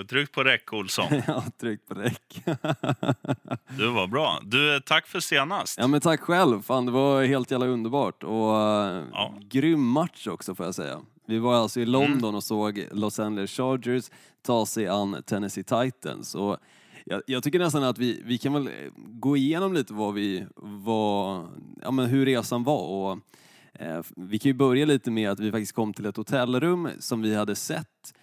du tryckt på räck, Olsson? Jag har tryckt på räck. Du var bra. Du, tack för senast. ja men tack själv, fan det var helt jävla underbart och uh, Ja. grym match också får jag säga. Vi var alltså i London och såg Los Angeles Chargers ta sig an Tennessee Titans och jag, jag tycker nästan att vi, vi kan väl eh, gå igenom lite vad vi, vad, ja men hur resan var och eh, vi kan ju börja lite med att vi faktiskt kom till ett hotellrum som vi hade sett eh,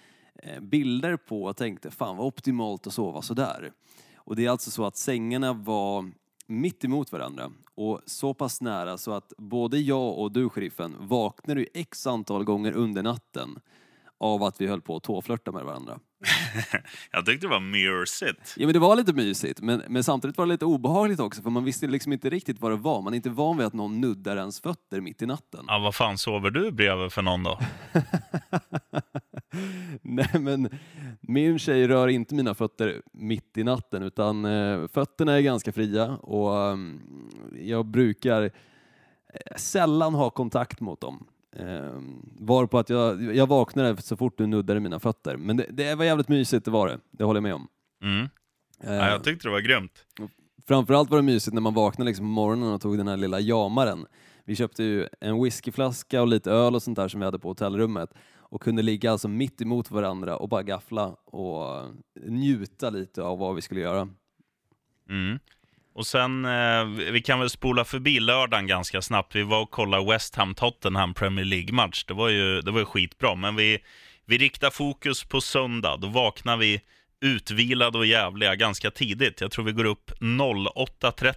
bilder på och tänkte fan vad optimalt att sova sådär. Och det är alltså så att sängarna var mitt emot varandra och så pass nära så att både jag och du sheriffen vaknade ju x antal gånger under natten av att vi höll på att tåflörta med varandra. Jag tyckte det var mysigt. Ja men det var lite mysigt men, men samtidigt var det lite obehagligt också för man visste liksom inte riktigt vad det var. Man är inte van vid att någon nuddar ens fötter mitt i natten. Ja, vad fan sover du bredvid för någon då? Nej men min tjej rör inte mina fötter mitt i natten utan eh, fötterna är ganska fria och ehm, jag brukar eh, sällan ha kontakt mot dem. Eh, var på att jag, jag vaknade så fort du nuddade mina fötter. Men det, det var jävligt mysigt, det var det. Det håller jag med om. Mm. Eh, Ja, jag tyckte det var grymt. Framförallt var det mysigt när man vaknade liksom på morgonen och tog den här lilla jamaren. Vi köpte ju en whiskyflaska och lite öl och sånt där som vi hade på hotellrummet och kunde ligga alltså mitt emot varandra och bara gaffla och njuta lite av vad vi skulle göra. Mm. Och sen, eh, vi kan väl spola förbi lördagen ganska snabbt. Vi var och kollade West Ham-Tottenham Premier League-match. Det var ju det var ju skitbra, men vi, vi riktar fokus på söndag. Då vaknar vi utvilade och jävliga ganska tidigt. Jag tror vi går upp 08.30.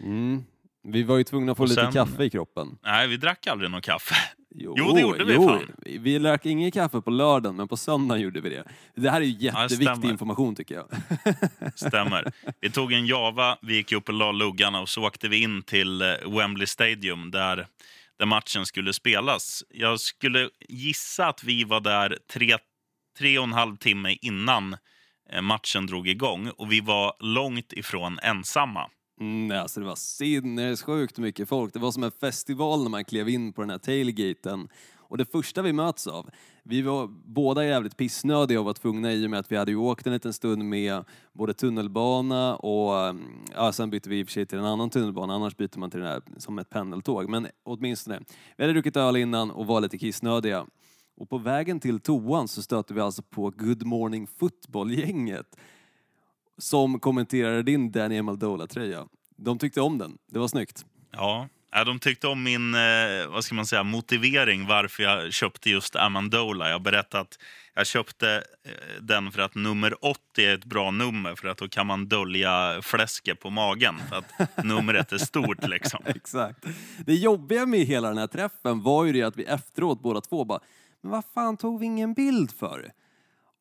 Mm. Vi var ju tvungna att få Och lite sen- kaffe i kroppen. Nej, vi drack aldrig någon kaffe. Jo, Jo, det gjorde vi fan. Vi drack ingen kaffe på lördagen, men på söndagen gjorde vi det. Det här är ju Ja, jätteviktig stämmer. information tycker jag. Stämmer. Vi tog en Java, vi gick upp och la luggarna och så åkte vi in till eh, Wembley Stadium där, där matchen skulle spelas. Jag skulle gissa att vi var där tre, tre och en halv timme innan eh, matchen drog igång och vi var långt ifrån ensamma. Mm, nej, alltså det var sinnessjukt mycket folk. Det var som en festival när man klev in på den här tailgaten. Och det första vi möts av, vi var båda jävligt pissnödiga och var tvungna i och med att vi hade ju åkt en liten stund med både tunnelbana och mm, ja, sen bytte vi i och för sig till en annan tunnelbana, annars byter man till den här som ett pendeltåg. Men åtminstone, vi hade druckit öl innan och var lite kissnödiga. Och på vägen till toan så stötte vi alltså på Good Morning Football-gänget som kommenterade din Danny Amendola-tröja. De tyckte om den. Det var snyggt. Ja, ja, de tyckte om min eh, vad ska man säga, motivering varför jag köpte just Amandola. Jag berättade att jag köpte eh, den för att nummer 80 är ett bra nummer för att då kan man dölja fläsket på magen. För att numret är stort liksom. Exakt. Det jobbiga med hela den här träffen var ju det att vi efteråt båda två bara, men vad fan tog vi ingen bild för?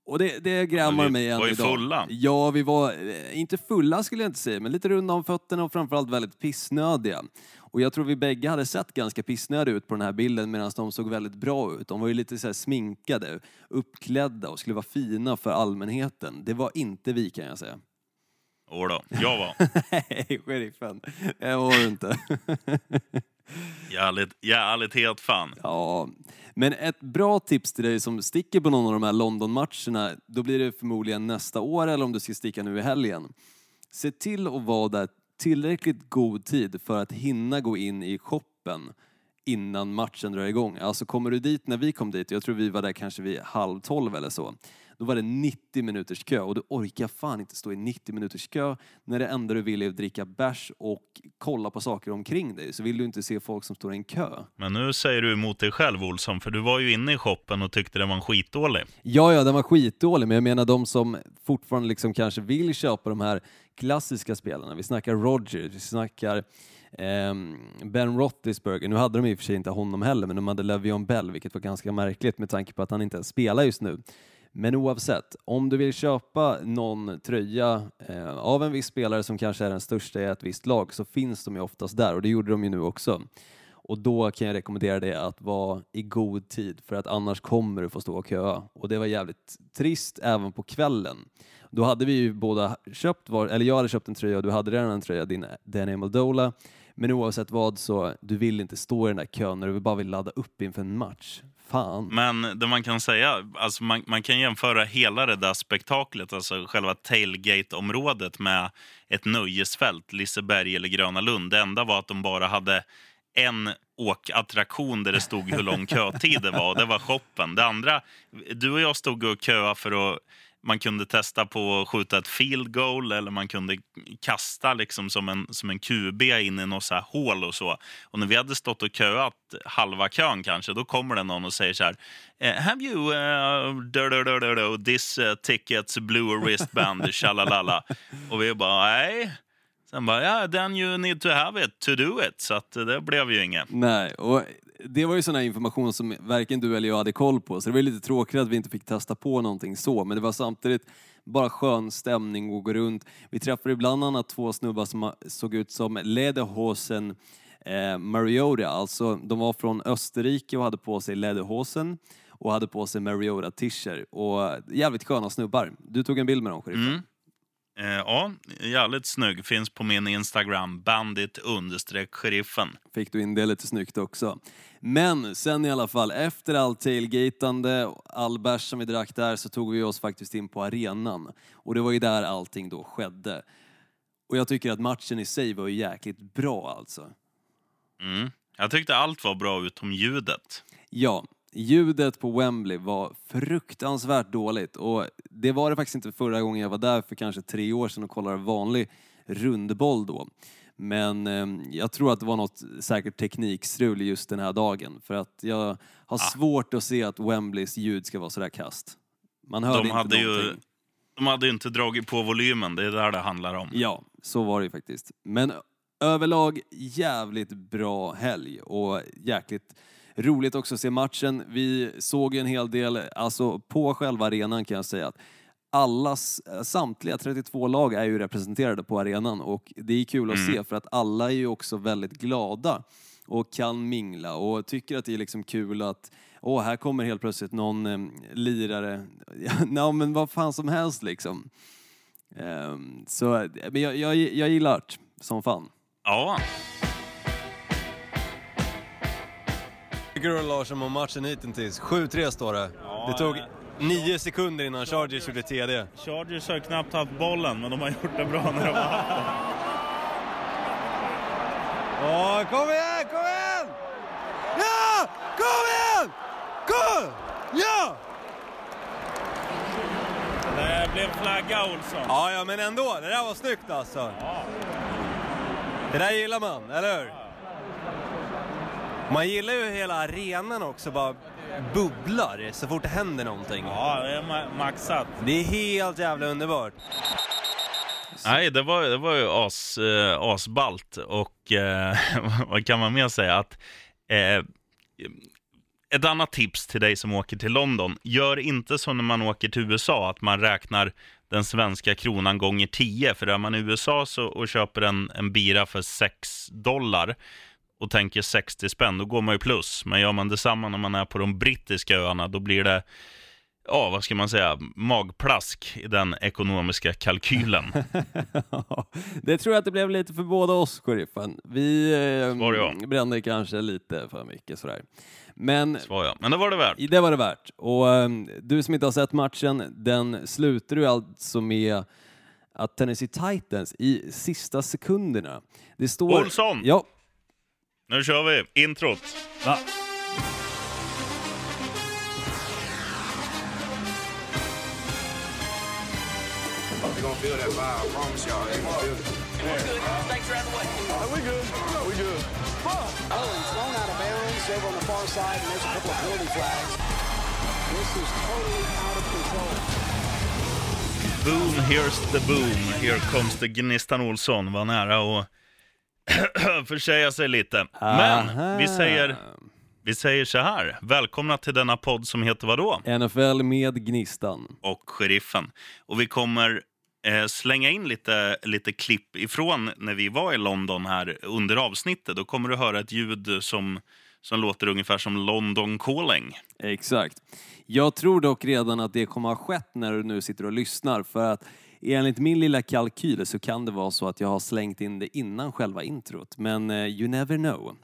Och det, det Ja, vi mig än var idag. fulla. Ja, vi var, eh, inte fulla skulle jag inte säga, men lite runda om fötterna och framförallt väldigt pissnödiga. Och jag tror vi bägge hade sett ganska pissnödiga ut på den här bilden medan de såg väldigt bra ut. De var ju lite så sminkade, uppklädda och skulle vara fina för allmänheten. Det var inte vi kan jag säga. Jodå, jag var Nej, sheriffen. Det var du inte. jävligt, jävligt helt fan. Ja, men ett bra tips till dig som sticker på någon av de här London-matcherna, då blir det förmodligen nästa år eller om du ska sticka nu i helgen. Se till att vara där tillräckligt god tid för att hinna gå in i shoppen innan matchen drar igång. Alltså kommer du dit när vi kom dit, jag tror vi var där kanske vid halv tolv eller så, då var det 90 minuters kö och du orkar fan inte stå i 90 minuters kö när det enda du vill är att dricka bärs och kolla på saker omkring dig. Så vill du inte se folk som står i en kö. Men nu säger du emot dig själv Olsson, för du var ju inne i shoppen och tyckte den var skitdålig. Ja, ja, den var skitdålig, men jag menar de som fortfarande liksom kanske vill köpa de här klassiska spelarna. Vi snackar Rodgers, vi snackar ehm, Ben Roethlisberger. Nu hade de i och för sig inte honom heller, men de hade Le'Veon Bell, vilket var ganska märkligt med tanke på att han inte ens spelar just nu. Men oavsett, om du vill köpa någon tröja eh, av en viss spelare som kanske är den största i ett visst lag så finns de ju oftast där och det gjorde de ju nu också. Och då kan jag rekommendera dig att vara i god tid för att annars kommer du få stå och köa. Och det var jävligt trist även på kvällen. Då hade vi ju båda köpt, var, eller jag hade köpt en tröja och du hade redan en tröja, din Daniel Dola. Men oavsett vad så, du vill inte stå i den där kön när du bara vill ladda upp inför en match. Fan. Men det man kan säga, alltså man, man kan jämföra hela det där spektaklet, alltså själva tailgate-området med ett nöjesfält, Liseberg eller Gröna Lund. Det enda var att de bara hade en åkattraktion där det stod hur lång kötid det var. Och det var shoppen. Det andra, du och jag stod och köade för att man kunde testa på att skjuta ett field goal eller man kunde kasta liksom som en, som en QB in i något så här hål och så. Och när vi hade stått och köat halva kön kanske, då kommer det någon och säger så här. "Eh, Have you uh, this uh, tickets blue wristband, shalalala. Och vi bara, nej. Sen bara, ja, yeah, then you need to have it to do it. Så att det blev ju inget. Nej, och det var ju sån här information som varken du eller jag hade koll på, så det var ju lite tråkigt att vi inte fick testa på någonting så, men det var samtidigt bara skön stämning och gå runt. Vi träffade bland annat två snubbar som såg ut som Lederhosen eh, Mariota, alltså de var från Österrike och hade på sig Lederhosen och hade på sig Mariota-tischer och jävligt sköna snubbar. Du tog en bild med dem, sheriffen. Mm. Eh, ja, jävligt snygg. Finns på min Instagram, bandit sheriffen. Fick du in det lite snyggt också. Men sen i alla fall, efter allt tailgatande och all bärs som vi drack där så tog vi oss faktiskt in på arenan. Och det var ju där allting då skedde. Och jag tycker att matchen i sig var ju jäkligt bra alltså. Mm. Jag tyckte allt var bra utom ljudet. Ja, ljudet på Wembley var fruktansvärt dåligt och det var det faktiskt inte förra gången jag var där för kanske tre år sedan och kollade vanlig rundboll då. Men eh, jag tror att det var något säkert teknikstrul just den här dagen för att jag har Ah. svårt att se att Wembleys ljud ska vara sådär kast. Man hörde De inte hade, ju, någonting. de hade ju inte dragit på volymen, det är där det handlar om. Ja, så var det ju faktiskt. Men överlag jävligt bra helg och jäkligt roligt också att se matchen. Vi såg ju en hel del, alltså på själva arenan kan jag säga att allas, samtliga 32 lag är ju representerade på arenan och det är kul att se för att alla är ju också väldigt glada och kan mingla och tycker att det är liksom kul att åh, här kommer helt plötsligt någon eh, lirare, ja men vad fan som helst liksom. Ehm, så men jag, jag, jag gillar det som fan. Ja, du Larsson om matchen hittills? 7-3 står det. det tog nio sekunder innan Chargers gjorde TD. Chargers har knappt haft bollen, men de har gjort det bra när de har haft den. Åh, kom igen, kom igen! Ja! Kom igen! Kom! Ja! Det blev flagga, Olsson. Ja, ja, men ändå. Det där var snyggt alltså. Det där gillar man, eller hur? Man gillar ju hela arenan också, bara bubblar så fort det händer någonting. Ja, det är ma- maxat. Det är helt jävla underbart. Nej, det var, det var ju as, eh, asballt. Och eh, vad kan man mer säga? Att, eh, ett annat tips till dig som åker till London. Gör inte som när man åker till USA, att man räknar den svenska kronan gånger 10. För är man i USA så, och köper en, en bira för 6 dollar och tänker 60 spänn, då går man ju plus. Men gör man detsamma när man är på de brittiska öarna, då blir det Ja, vad ska man säga? Magplask i den ekonomiska kalkylen. det tror jag att det blev lite för båda oss, sheriffen. Vi eh, brände kanske lite för mycket sådär. Men Svar ja. Men det var det värt. det var det värt. Och eh, du som inte har sett matchen, den slutar ju alltså med att Tennessee Titans i sista sekunderna. Det står... Olsson! Ja, Nu kör vi introt. va? They're gonna feel that vibe. I promise y'all. They're gonna feel it. We good. We good. Oh, he's thrown out of bounds over on the far side, and there's a couple of penalty flags. This is totally out of control. Boom, here's the boom. Here comes the Gnistan Olsson. Var nära att försäga sig lite. Men vi säger, vi säger så här. Välkomna till denna podd som heter vadå? NFL med Gnistan. och sheriffen. Och vi kommer eh, slänga in lite, lite klipp ifrån när vi var i London här under avsnittet. Då kommer du höra ett ljud som, som låter ungefär som London calling. Exakt. Jag tror dock redan att det kommer ha skett när du nu sitter och lyssnar för att enligt min lilla kalkyl så kan det vara så att jag har slängt in det innan själva introt. Men eh, you never know.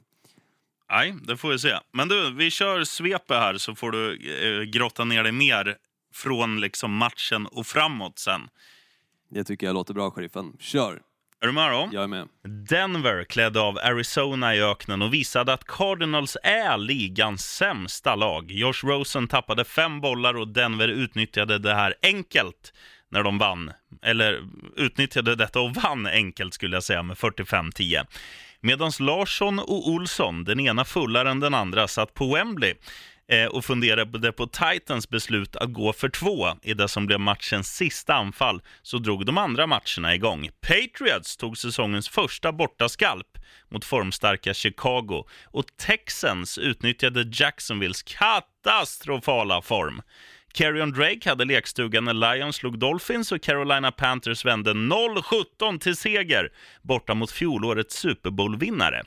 Nej, det får vi se. Men du, vi kör svepet här så får du eh, grotta ner dig mer från liksom matchen och framåt sen. Det tycker jag låter bra, sheriffen. Kör! Är du med då? Jag är med. Denver klädde av Arizona i öknen och visade att Cardinals är ligans sämsta lag. Josh Rosen tappade fem bollar och Denver utnyttjade det här enkelt när de vann. Eller utnyttjade detta och vann enkelt skulle jag säga med 45-10. Medan Larsson och Olsson, den ena fullare än den andra, satt på Wembley eh, och funderade på Titans beslut att gå för två i det som blev matchens sista anfall, så drog de andra matcherna igång. Patriots tog säsongens första bortaskalp mot formstarka Chicago och Texans utnyttjade Jacksonvilles katastrofala form. Carrion Drake hade lekstugan när Lions slog Dolphins och Carolina Panthers vände 0-17 till seger borta mot fjolårets Super Bowl-vinnare.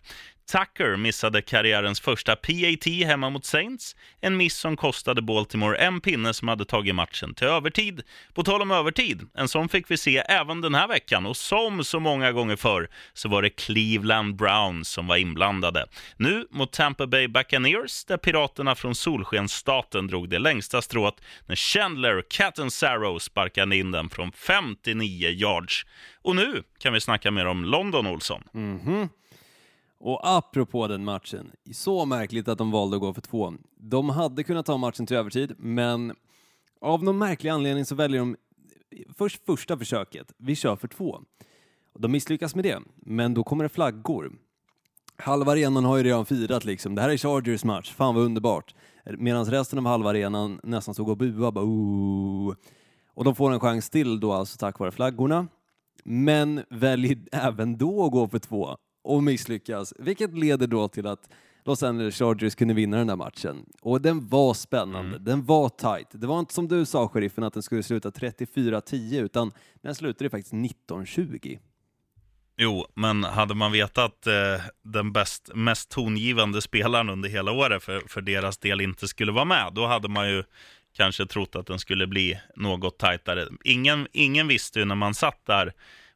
Tucker missade karriärens första PAT hemma mot Saints, en miss som kostade Baltimore en pinne som hade tagit matchen till övertid. På tal om övertid, en sån fick vi se även den här veckan och som så många gånger förr så var det Cleveland Browns som var inblandade. Nu mot Tampa Bay Buccaneers där piraterna från Solskensstaten drog det längsta strået när Chandler Catanzaro sparkade in den från 59 yards. Och nu kan vi snacka mer om London, Olsson. Mhm. Och apropå den matchen, så märkligt att de valde att gå för två. De hade kunnat ta matchen till övertid, men av någon märklig anledning så väljer de först första försöket, vi kör för två. De misslyckas med det, men då kommer det flaggor. Halva arenan har ju redan firat liksom, det här är Chargers match, fan vad underbart. Medan resten av halva arenan nästan stod och buade, bara Ooh. Och de får en chans till då alltså tack vare flaggorna. Men väljer även då att gå för två och misslyckas, vilket leder då till att Los Angeles Chargers kunde vinna den där matchen. Och den var spännande, den var tight. Det var inte som du sa, sheriffen, att den skulle sluta 34-10, utan den slutade faktiskt 19-20. Jo, men hade man vetat eh, den bäst, mest tongivande spelaren under hela året för, för deras del inte skulle vara med, då hade man ju kanske trott att den skulle bli något tajtare. Ingen, ingen visste ju när man satt där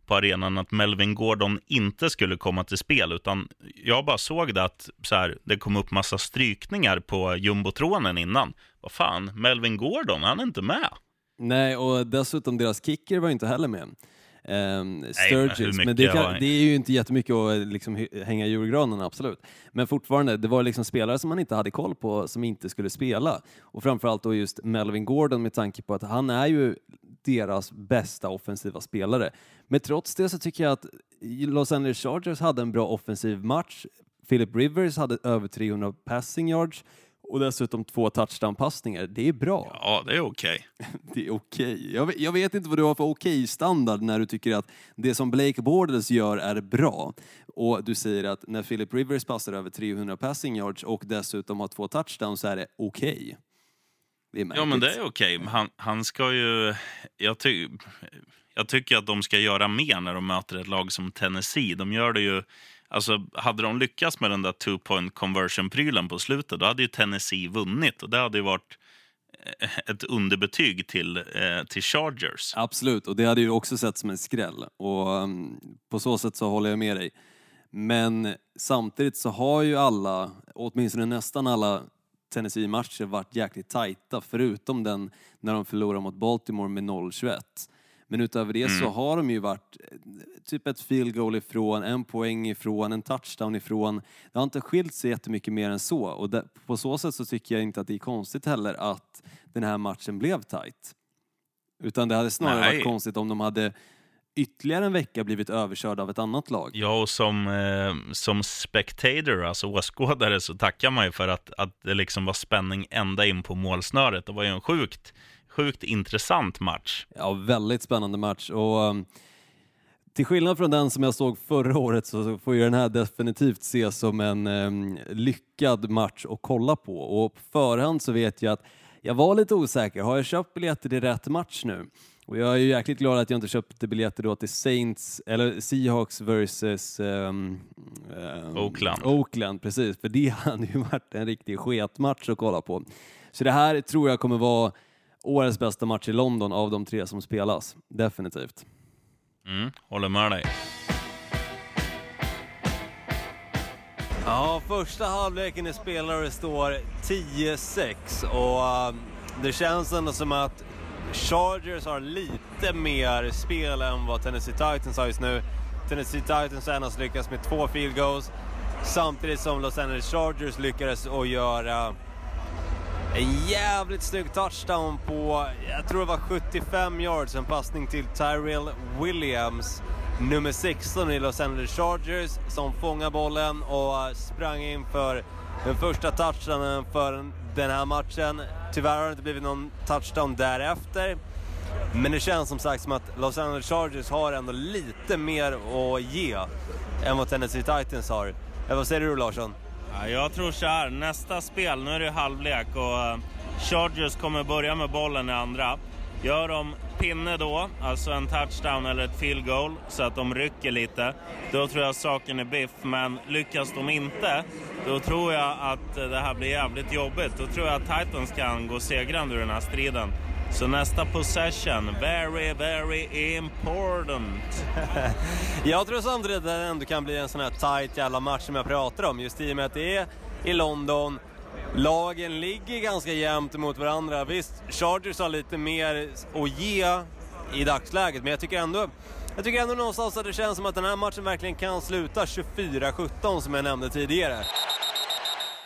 på arenan att Melvin Gordon inte skulle komma till spel, utan jag bara såg det att så här, det kom upp massa strykningar på jumbotronen innan. Vad fan, Melvin Gordon, han är inte med. Nej, och dessutom deras kicker var inte heller med. Um, Sturgis, men, mycket det, kan, det är ju inte jättemycket att liksom, hänga i julgranen, absolut. Men fortfarande, det var liksom spelare som man inte hade koll på som inte skulle spela. Och framförallt då just Melvin Gordon med tanke på att han är ju deras bästa offensiva spelare. Men trots det så tycker jag att Los Angeles Chargers hade en bra offensiv match. Philip Rivers hade över 300 passing yards och dessutom två touchdown-passningar. Det är bra. Ja, det är okej. Det är okej. Jag, vet- jag vet inte vad du har för okej-standard när du tycker att det som Blake Bortles gör är bra. Och du säger att när Philip Rivers passar över 300 passing yards och dessutom har två touchdowns så är det okej. Det är Ja, men det märkligt. är okej. Han, han ska ju... Jag, ty, jag tycker att de ska göra mer när de möter ett lag som Tennessee. De gör det ju... Alltså, hade de lyckats med den där two-point conversion-prylen på slutet, då hade ju Tennessee vunnit. Och det hade ju varit eh, ett underbetyg till, eh, till Chargers. Absolut, och det hade ju också sett som en skräll. Och um, på så sätt så håller jag med dig. Men samtidigt så har ju alla, åtminstone nästan alla Tennessee-matcher varit jäkligt tajta, förutom den när de förlorade mot Baltimore med 0-21. Men utöver det så har de ju varit eh, typ ett field goal ifrån, en poäng ifrån, en touchdown ifrån. Det har inte skilt sig jättemycket mer än så och där, på så sätt så tycker jag inte att det är konstigt heller att den här matchen blev tight. Utan det hade snarare Nej. varit konstigt om de hade ytterligare en vecka blivit överkörda av ett annat lag. Ja, och som, eh, som spectator, alltså åskådare, så tackar man ju för att, att det liksom var spänning ända in på målsnöret. Det var ju en sjukt, sjukt intressant match. Ja, väldigt spännande match. Och, um, till skillnad från den som jag såg förra året så får ju den här definitivt ses som en um, lyckad match att kolla på. Och på förhand så vet jag att jag var lite osäker. Har jag köpt biljetter till rätt match nu? Och jag är ju jäkligt glad att jag inte köpte biljetter då till Saints, eller Seahawks versus ehm, ehm, Oakland. Oakland, precis. För det hade ju varit en riktig sketmatch att kolla på. Så det här tror jag kommer vara årets bästa match i London av de tre som spelas. Definitivt. Mm, håller med dig. Ja, första halvleken är spelare det står 10-6 och um, det känns ändå som att Chargers har lite mer spel än vad Tennessee Titans har just nu. Tennessee Titans har endast lyckats med två field goals samtidigt som Los Angeles Chargers lyckades att göra en jävligt snygg touchdown på, jag tror det var 75 yards, en passning till Tyrell Williams, nummer 16 i Los Angeles Chargers, som fångade bollen och sprang in för den första touchdownen för den här matchen. Tyvärr har det inte blivit någon touchdown därefter. Men det känns som sagt som att Los Angeles Chargers har ändå lite mer att ge än vad Tennessee Titans har. Eh, vad säger du Larsson? Ja, jag tror så här, nästa spel, nu är det halvlek och eh, Chargers kommer börja med bollen i andra. Gör de pinne då, alltså en touchdown eller ett field goal, så att de rycker lite, då tror jag saken är biff. Men lyckas de inte, då tror jag att det här blir jävligt jobbigt. Då tror jag att Titans kan gå segrande ur den här striden. Så nästa possession, very, very important. Jag tror samtidigt att det ändå kan bli en sån här tight jävla match som jag pratar om, just i och med att det är i London. Lagen ligger ganska jämnt mot varandra. Visst, Chargers har lite mer att ge i dagsläget, men jag tycker ändå jag tycker ändå någonstans att det känns som att den här matchen verkligen kan sluta 24-17 som jag nämnde tidigare.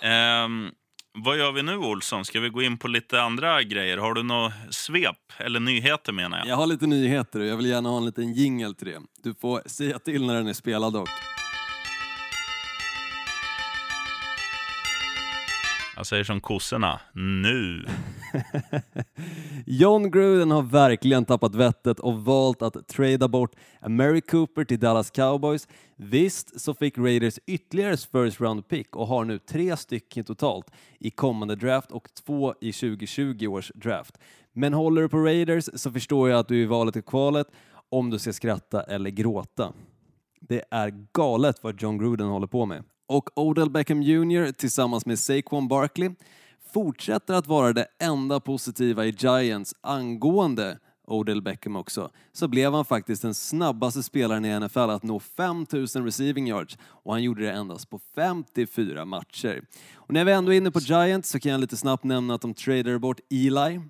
Ehm, vad gör vi nu Olsson? Ska vi gå in på lite andra grejer? Har du något svep? Eller nyheter menar jag. Jag har lite nyheter och jag vill gärna ha en liten jingle till det. Du får säga till när den är spelad dock. Jag säger som kossorna, nu. John Gruden har verkligen tappat vettet och valt att trada bort Mary Cooper till Dallas Cowboys. Visst så fick Raiders ytterligare first round pick och har nu tre stycken totalt i kommande draft och två i 2020 års draft. Men håller du på Raiders så förstår jag att du är i valet och kvalet om du ska skratta eller gråta. Det är galet vad John Gruden håller på med. Och Odell Beckham Jr tillsammans med Saquon Barkley fortsätter att vara det enda positiva i Giants angående Odell Beckham också, så blev han faktiskt den snabbaste spelaren i NFL att nå 5000 receiving yards och han gjorde det endast på 54 matcher. Och när vi ändå är inne på Giants så kan jag lite snabbt nämna att de tradade bort Eli,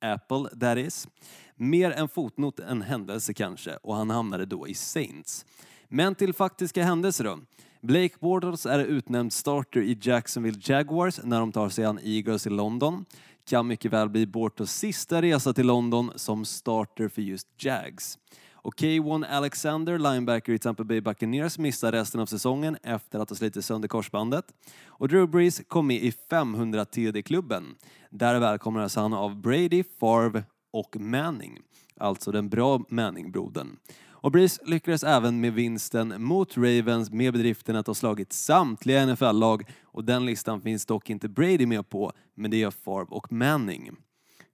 Apple that is, mer en fotnot än händelse kanske och han hamnade då i Saints. Men till faktiska händelser då. Blake Bortles är utnämnd starter i Jacksonville Jaguars när de tar sig an Eagles i London. Kan mycket väl bli Bortles sista resa till London som starter för just Jags. Och K1 Alexander, linebacker i Tampa Bay Buccaneers, missar resten av säsongen efter att ha slitit sönder korsbandet. Och Drew Brees kom med i 500 TD-klubben. Där välkomnades han av Brady, Favre och Manning. Alltså den bra Manning-brodern. Och Breeze lyckades även med vinsten mot Ravens med bedriften att ha slagit samtliga NFL-lag och den listan finns dock inte Brady med på, men det gör Favre och Manning.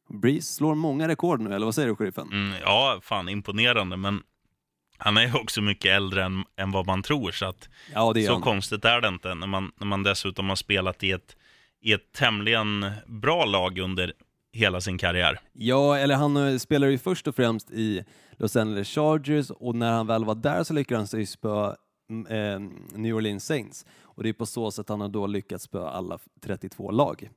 Breeze slår många rekord nu, eller vad säger du, sheriffen? Mm, ja, fan imponerande, men han är ju också mycket äldre än, än vad man tror, så att Ja, så han. konstigt är det inte när man, när man dessutom har spelat i ett, i ett tämligen bra lag under hela sin karriär. Ja, eller han eh, spelar ju först och främst i Los Angeles Chargers och när han väl var där så lyckades han sig spöa mm, eh, New Orleans Saints. Och det är på så sätt han har då lyckats spöa alla 32 lag.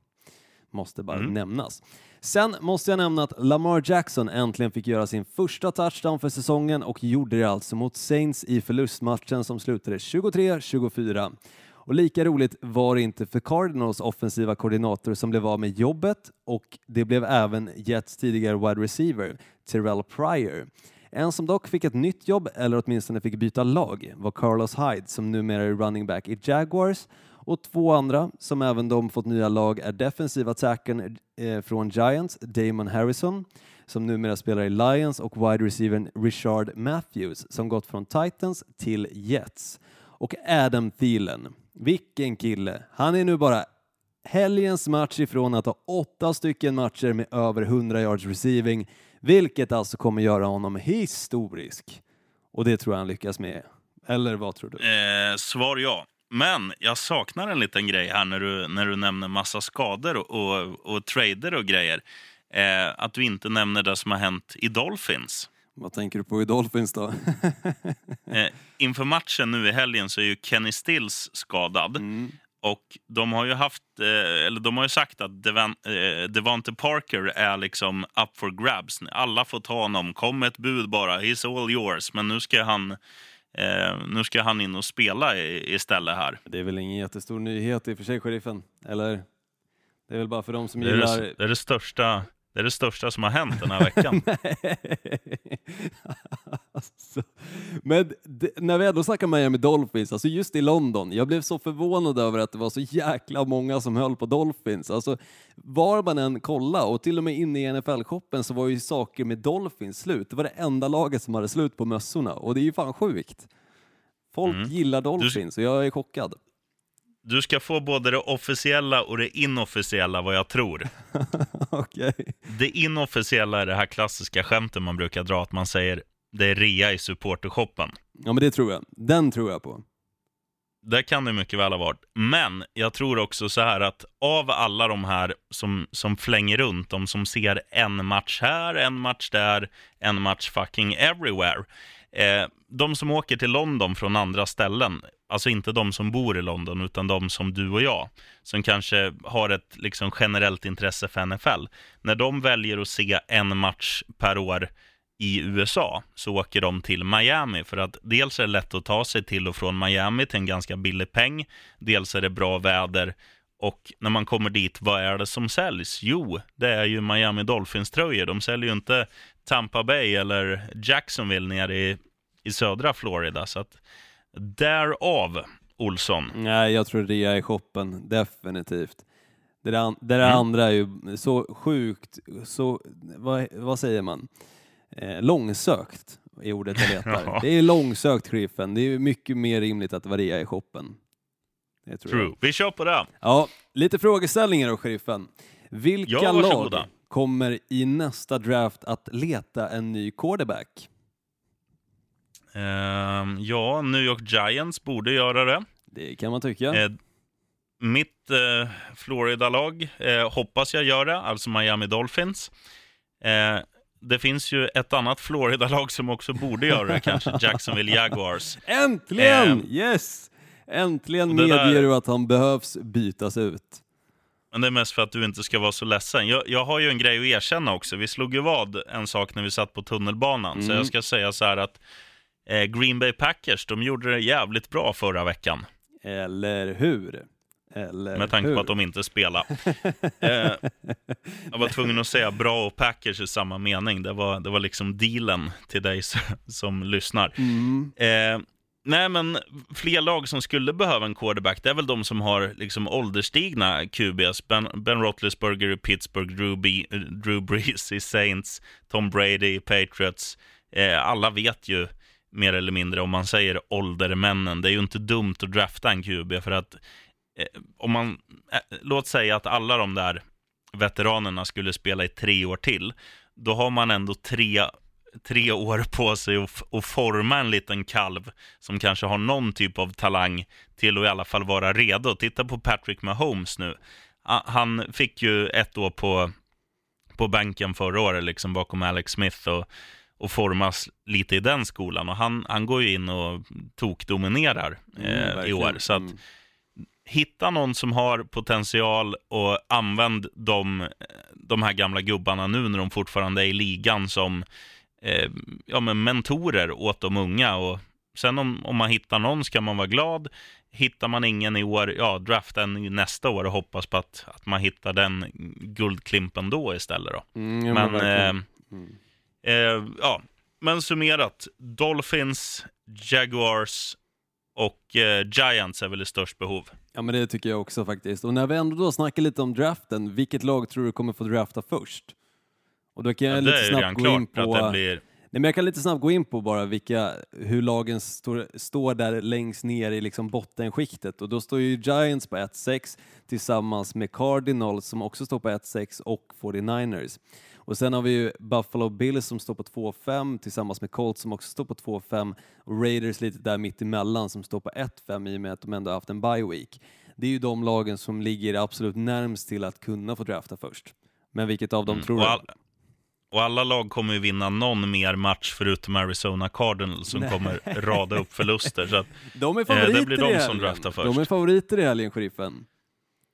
Måste bara nämnas. Sen måste jag nämna att Lamar Jackson äntligen fick göra sin första touchdown för säsongen och gjorde det alltså mot Saints i förlustmatchen som slutade 23-24. Och lika roligt var det inte för Cardinals offensiva koordinator som blev av med jobbet och det blev även Jets tidigare wide receiver Terrell Pryor. En som dock fick ett nytt jobb, eller åtminstone fick byta lag, var Carlos Hyde som numera är running back i Jaguars och två andra som även de fått nya lag är defensiva attacken eh, från Giants, Damon Harrison, som numera spelar i Lions och wide receivern Richard Matthews som gått från Titans till Jets. Och Adam Thielen, vilken kille! Han är nu bara helgens match ifrån att ha åtta stycken matcher med över 100 yards receiving, Vilket alltså kommer göra honom historisk. Och det tror jag han lyckas med. Eller vad tror du? Eh, svar ja. Men jag saknar en liten grej här när du, när du nämner massa skador och, och, och trader och grejer. Eh, att du inte nämner det som har hänt i Dolphins. Vad tänker du på i Dolphins då? Eh, inför matchen nu i helgen så är ju Kenny Stills skadad. Mm. Och de har ju haft, eh, eller de har ju sagt att Devan, eh, Devante Parker är liksom up for grabs. Alla får ta honom. Kom ett bud bara. He's all yours. Men nu ska han, eh, nu ska han in och spela i, istället här. Det är väl ingen jättestor nyhet i och för sig, sheriffen? Eller? Det är väl bara för de som Det är gillar... det, det, är det, största, det är det största som har hänt den här veckan. alltså, men det, när vi ändå snackar Miami Dolphins, alltså just i London, jag blev så förvånad över att det var så jäkla många som höll på Dolphins. Alltså, var man än kollade, och till och med inne i NFL-shoppen så var ju saker med Dolphins slut. Det var det enda laget som hade slut på mössorna och det är ju fan sjukt. Folk Mm. gillar Dolphins och jag är chockad. Du ska få både det officiella och det inofficiella vad jag tror. Okej. Det inofficiella är det här klassiska skämtet man brukar dra, att man säger det är rea i supportershoppen. Ja men det tror jag. Den tror jag på. Det kan det mycket väl ha varit. Men jag tror också så här att av alla de här som, som flänger runt, de som ser en match här, en match där, en match fucking everywhere. Eh, de som åker till London från andra ställen, alltså inte de som bor i London, utan de som du och jag, som kanske har ett liksom, generellt intresse för NFL. När de väljer att se en match per år i USA så åker de till Miami för att dels är det lätt att ta sig till och från Miami till en ganska billig peng. Dels är det bra väder och när man kommer dit, vad är det som säljs? Jo, det är ju Miami Dolphins-tröjor. De säljer ju inte Tampa Bay eller Jacksonville nere i, i södra Florida. Så att därav, Olsson. Nej, jag tror rea i shoppen, definitivt. Det där, det där Mm. andra är ju så sjukt, så, vad, vad säger man? Eh, långsökt är ordet jag letar. Ja. Det är långsökt, Griffen. Det är mycket mer rimligt att det var rea i shoppen. Det tror jag. True. Vi kör på det. Ja, lite frågeställningar då, sheriffen. Vilka Ja, lag kommer i nästa draft att leta en ny quarterback? Ehm, ja, New York Giants borde göra det. Det kan man tycka. Eh, mitt eh, Florida-lag eh, hoppas jag gör det, alltså Miami Dolphins. Det finns ju ett annat Florida-lag som också borde göra det, kanske Jacksonville Jaguars. Äntligen! Ehm, yes! Äntligen där- medger du att han behövs bytas ut. Men det är mest för att du inte ska vara så ledsen. Jag, jag har ju en grej att erkänna också. Vi slog ju vad en sak när vi satt på tunnelbanan. Så Mm. jag ska säga så här att Green Bay Packers, de gjorde det jävligt bra förra veckan. Eller hur? Eller Med tanke hur? på att de inte spelar. eh, jag var tvungen att säga bra och Packers i samma mening. Det var, det var liksom dealen till dig som, som lyssnar. Mm. Eh, nej, men fler lag som skulle behöva en quarterback, det är väl de som har liksom ålderstigna QBs. Ben, ben Roethlisberger i Pittsburgh, Drew, B, Drew Brees i Saints, Tom Brady i Patriots. Eh, alla vet ju mer eller mindre om man säger åldermännen. Det är ju inte dumt att drafta en QB för att eh, om man, eh, låt säga att alla de där veteranerna skulle spela i tre år till, då har man ändå tre, tre år på sig att, att forma en liten kalv som kanske har någon typ av talang till att i alla fall vara redo. Titta på Patrick Mahomes nu. Han fick ju ett år på, på bänken förra året, liksom bakom Alex Smith och, och formas lite i den skolan. Och han, han går ju in och tokdominerar Mm, eh, i verkligen. år. Så att, Mm. hitta någon som har potential och använd de, de här gamla gubbarna nu när de fortfarande är i ligan som eh, ja, men mentorer åt de unga. Och sen om, om man hittar någon ska man vara glad. Hittar man ingen i år, ja, drafta en nästa år och hoppas på att, att man hittar den guldklimpen då istället. Då. Mm, ja, Men, verkligen. eh, Mm. Eh, ja, men summerat. Dolphins, Jaguars och eh, Giants är väl i störst behov. Ja men det tycker jag också faktiskt. Och när vi ändå då snackar lite om draften, vilket lag tror du kommer få drafta först? Och då kan jag Ja, lite snabbt gå in på... det blir... Nej, men jag kan lite snabbt gå in på bara vilka, hur lagen står, står där längst ner i liksom bottenskiktet. Och då står ju Giants på 1-6 tillsammans med Cardinals som också står på 1-6 och 49ers. Och sen har vi ju Buffalo Bills som står på 2-5 tillsammans med Colts som också står på 2-5 och Raiders lite där mitt emellan som står på 1-5 i och med att de ändå haft en bye week. Det är ju de lagen som ligger absolut närmst till att kunna få drafta först. Men vilket av dem Mm, tror du? all- Och alla lag kommer ju vinna någon mer match förutom Arizona Cardinals som kommer rada upp förluster. Så att, De är Eh, favoriter det blir de i som draftar först. De är favoriter i helgen, sheriffen.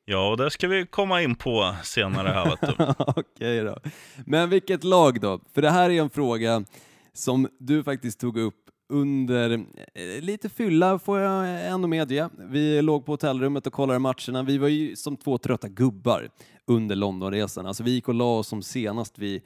Ja, och det ska vi komma in på senare här. Okej då. Men vilket lag då? För det här är en fråga som du faktiskt tog upp under eh, lite fylla får jag ändå medge. Vi låg på hotellrummet och kollade matcherna. Vi var ju som två trötta gubbar under Londonresan. Alltså vi gick och la oss som senast vid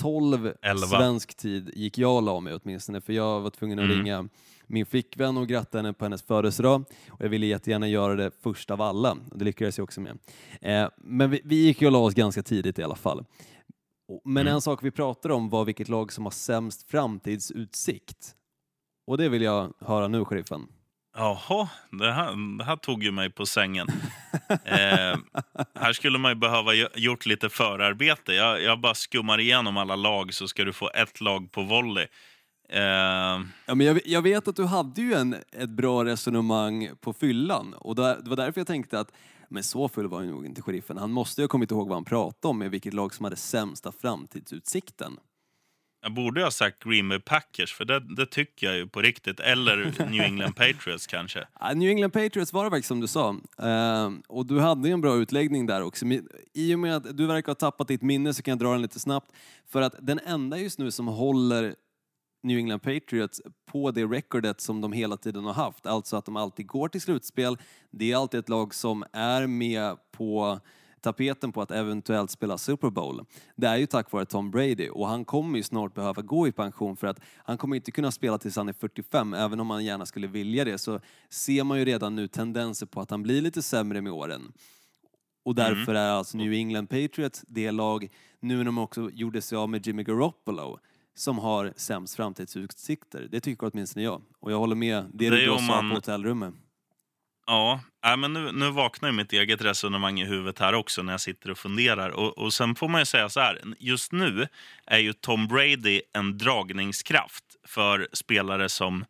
12 Elva. svensk tid gick jag och la mig åtminstone för jag var tvungen att Mm. ringa min flickvän och gratta henne på hennes födelsedag och jag ville jättegärna göra det först av alla och det lyckades jag också med. Eh, men vi, vi gick ju och la oss ganska tidigt i alla fall. Men Mm. en sak vi pratade om var vilket lag som har sämst framtidsutsikt. Och det vill jag höra nu, sheriffen. Jaha, det här, det här tog ju mig på sängen. Eh, här skulle man ju behöva gjort lite förarbete. Jag, jag bara skummar igenom alla lag så ska du få ett lag på volley. Eh, Ja, men jag, jag vet att du hade ju en, ett bra resonemang på fyllan och där, det var därför jag tänkte att men så full var ju nog inte sheriffen. Han måste ju ha kommit ihåg vad han pratade om med vilket lag som hade sämsta framtidsutsikten. jag borde ha sagt Green Bay Packers, för det, det tycker jag ju på riktigt. Eller New England Patriots kanske. Ja, New England Patriots var det faktiskt som du sa. Eh, och du hade ju en bra utläggning där också. Men I och med att du verkar ha tappat ditt minne så kan jag dra den lite snabbt. För att den enda just nu som håller New England Patriots på det recordet som de hela tiden har haft, alltså att de alltid går till slutspel. Det är alltid ett lag som är med på tapeten på att eventuellt spela Super Bowl. Det är ju tack vare Tom Brady och han kommer ju snart behöva gå i pension för att han kommer inte kunna spela tills han är 45, även om han gärna skulle vilja det så ser man ju redan nu tendenser på att han blir lite sämre med åren. Och därför är alltså New England Patriots det lag, nu när de också gjorde sig av med Jimmy Garoppolo, som har sämst framtidsutsikter. Det tycker åtminstone jag. Och jag håller med det, Det du sa man- på hotellrummet. Ja, nej, men nu, nu vaknar ju mitt eget resonemang i huvudet här också när jag sitter och funderar. Och, och sen får man ju säga så här, just nu är ju Tom Brady en dragningskraft för spelare som,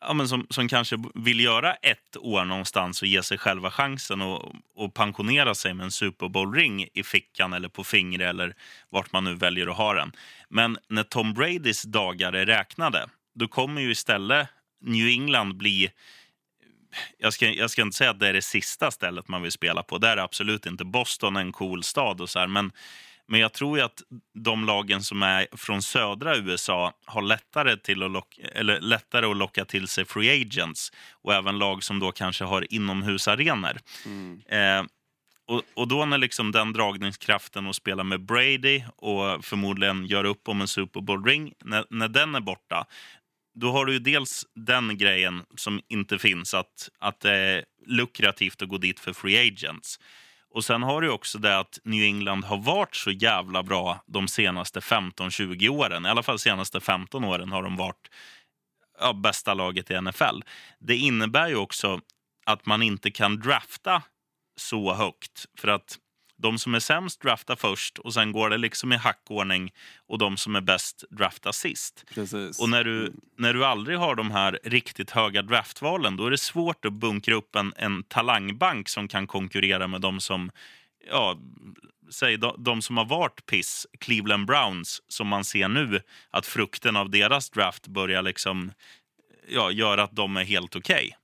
ja, men som, som kanske vill göra ett år någonstans och ge sig själva chansen och, och pensionera sig med en Super Bowl-ring i fickan eller på fingret eller vart man nu väljer att ha den. Men när Tom Bradys dagar är räknade, då kommer ju istället New England bli jag ska, jag ska inte säga att det är det sista stället man vill spela på. Det är absolut inte. Boston är en cool stad och så här, men, men jag tror att de lagen som är från södra USA har lättare, till att locka, eller lättare att locka till sig free agents och även lag som då kanske har inomhusarenor. Eh, och, och då när liksom den dragningskraften att spela med Brady och förmodligen göra upp om en Super Bowl-ring, när, när den är borta, då har du ju dels den grejen som inte finns, att, att det är lukrativt att gå dit för free agents. Och sen har du också det att New England har varit så jävla bra de senaste 15-20 åren. I alla fall senaste 15 åren har de varit ja, bästa laget i NFL. Det innebär ju också att man inte kan drafta så högt. För att de som är sämst draftar först och sen går det liksom i hackordning och de som är bäst draftar sist. Precis. Och när du, när du aldrig har de här riktigt höga draftvalen då är det svårt att bunkra upp en, en talangbank som kan konkurrera med de som ja, säg de, de som har varit piss, Cleveland Browns, som man ser nu att frukten av deras draft börjar liksom ja, göra att de är helt okej.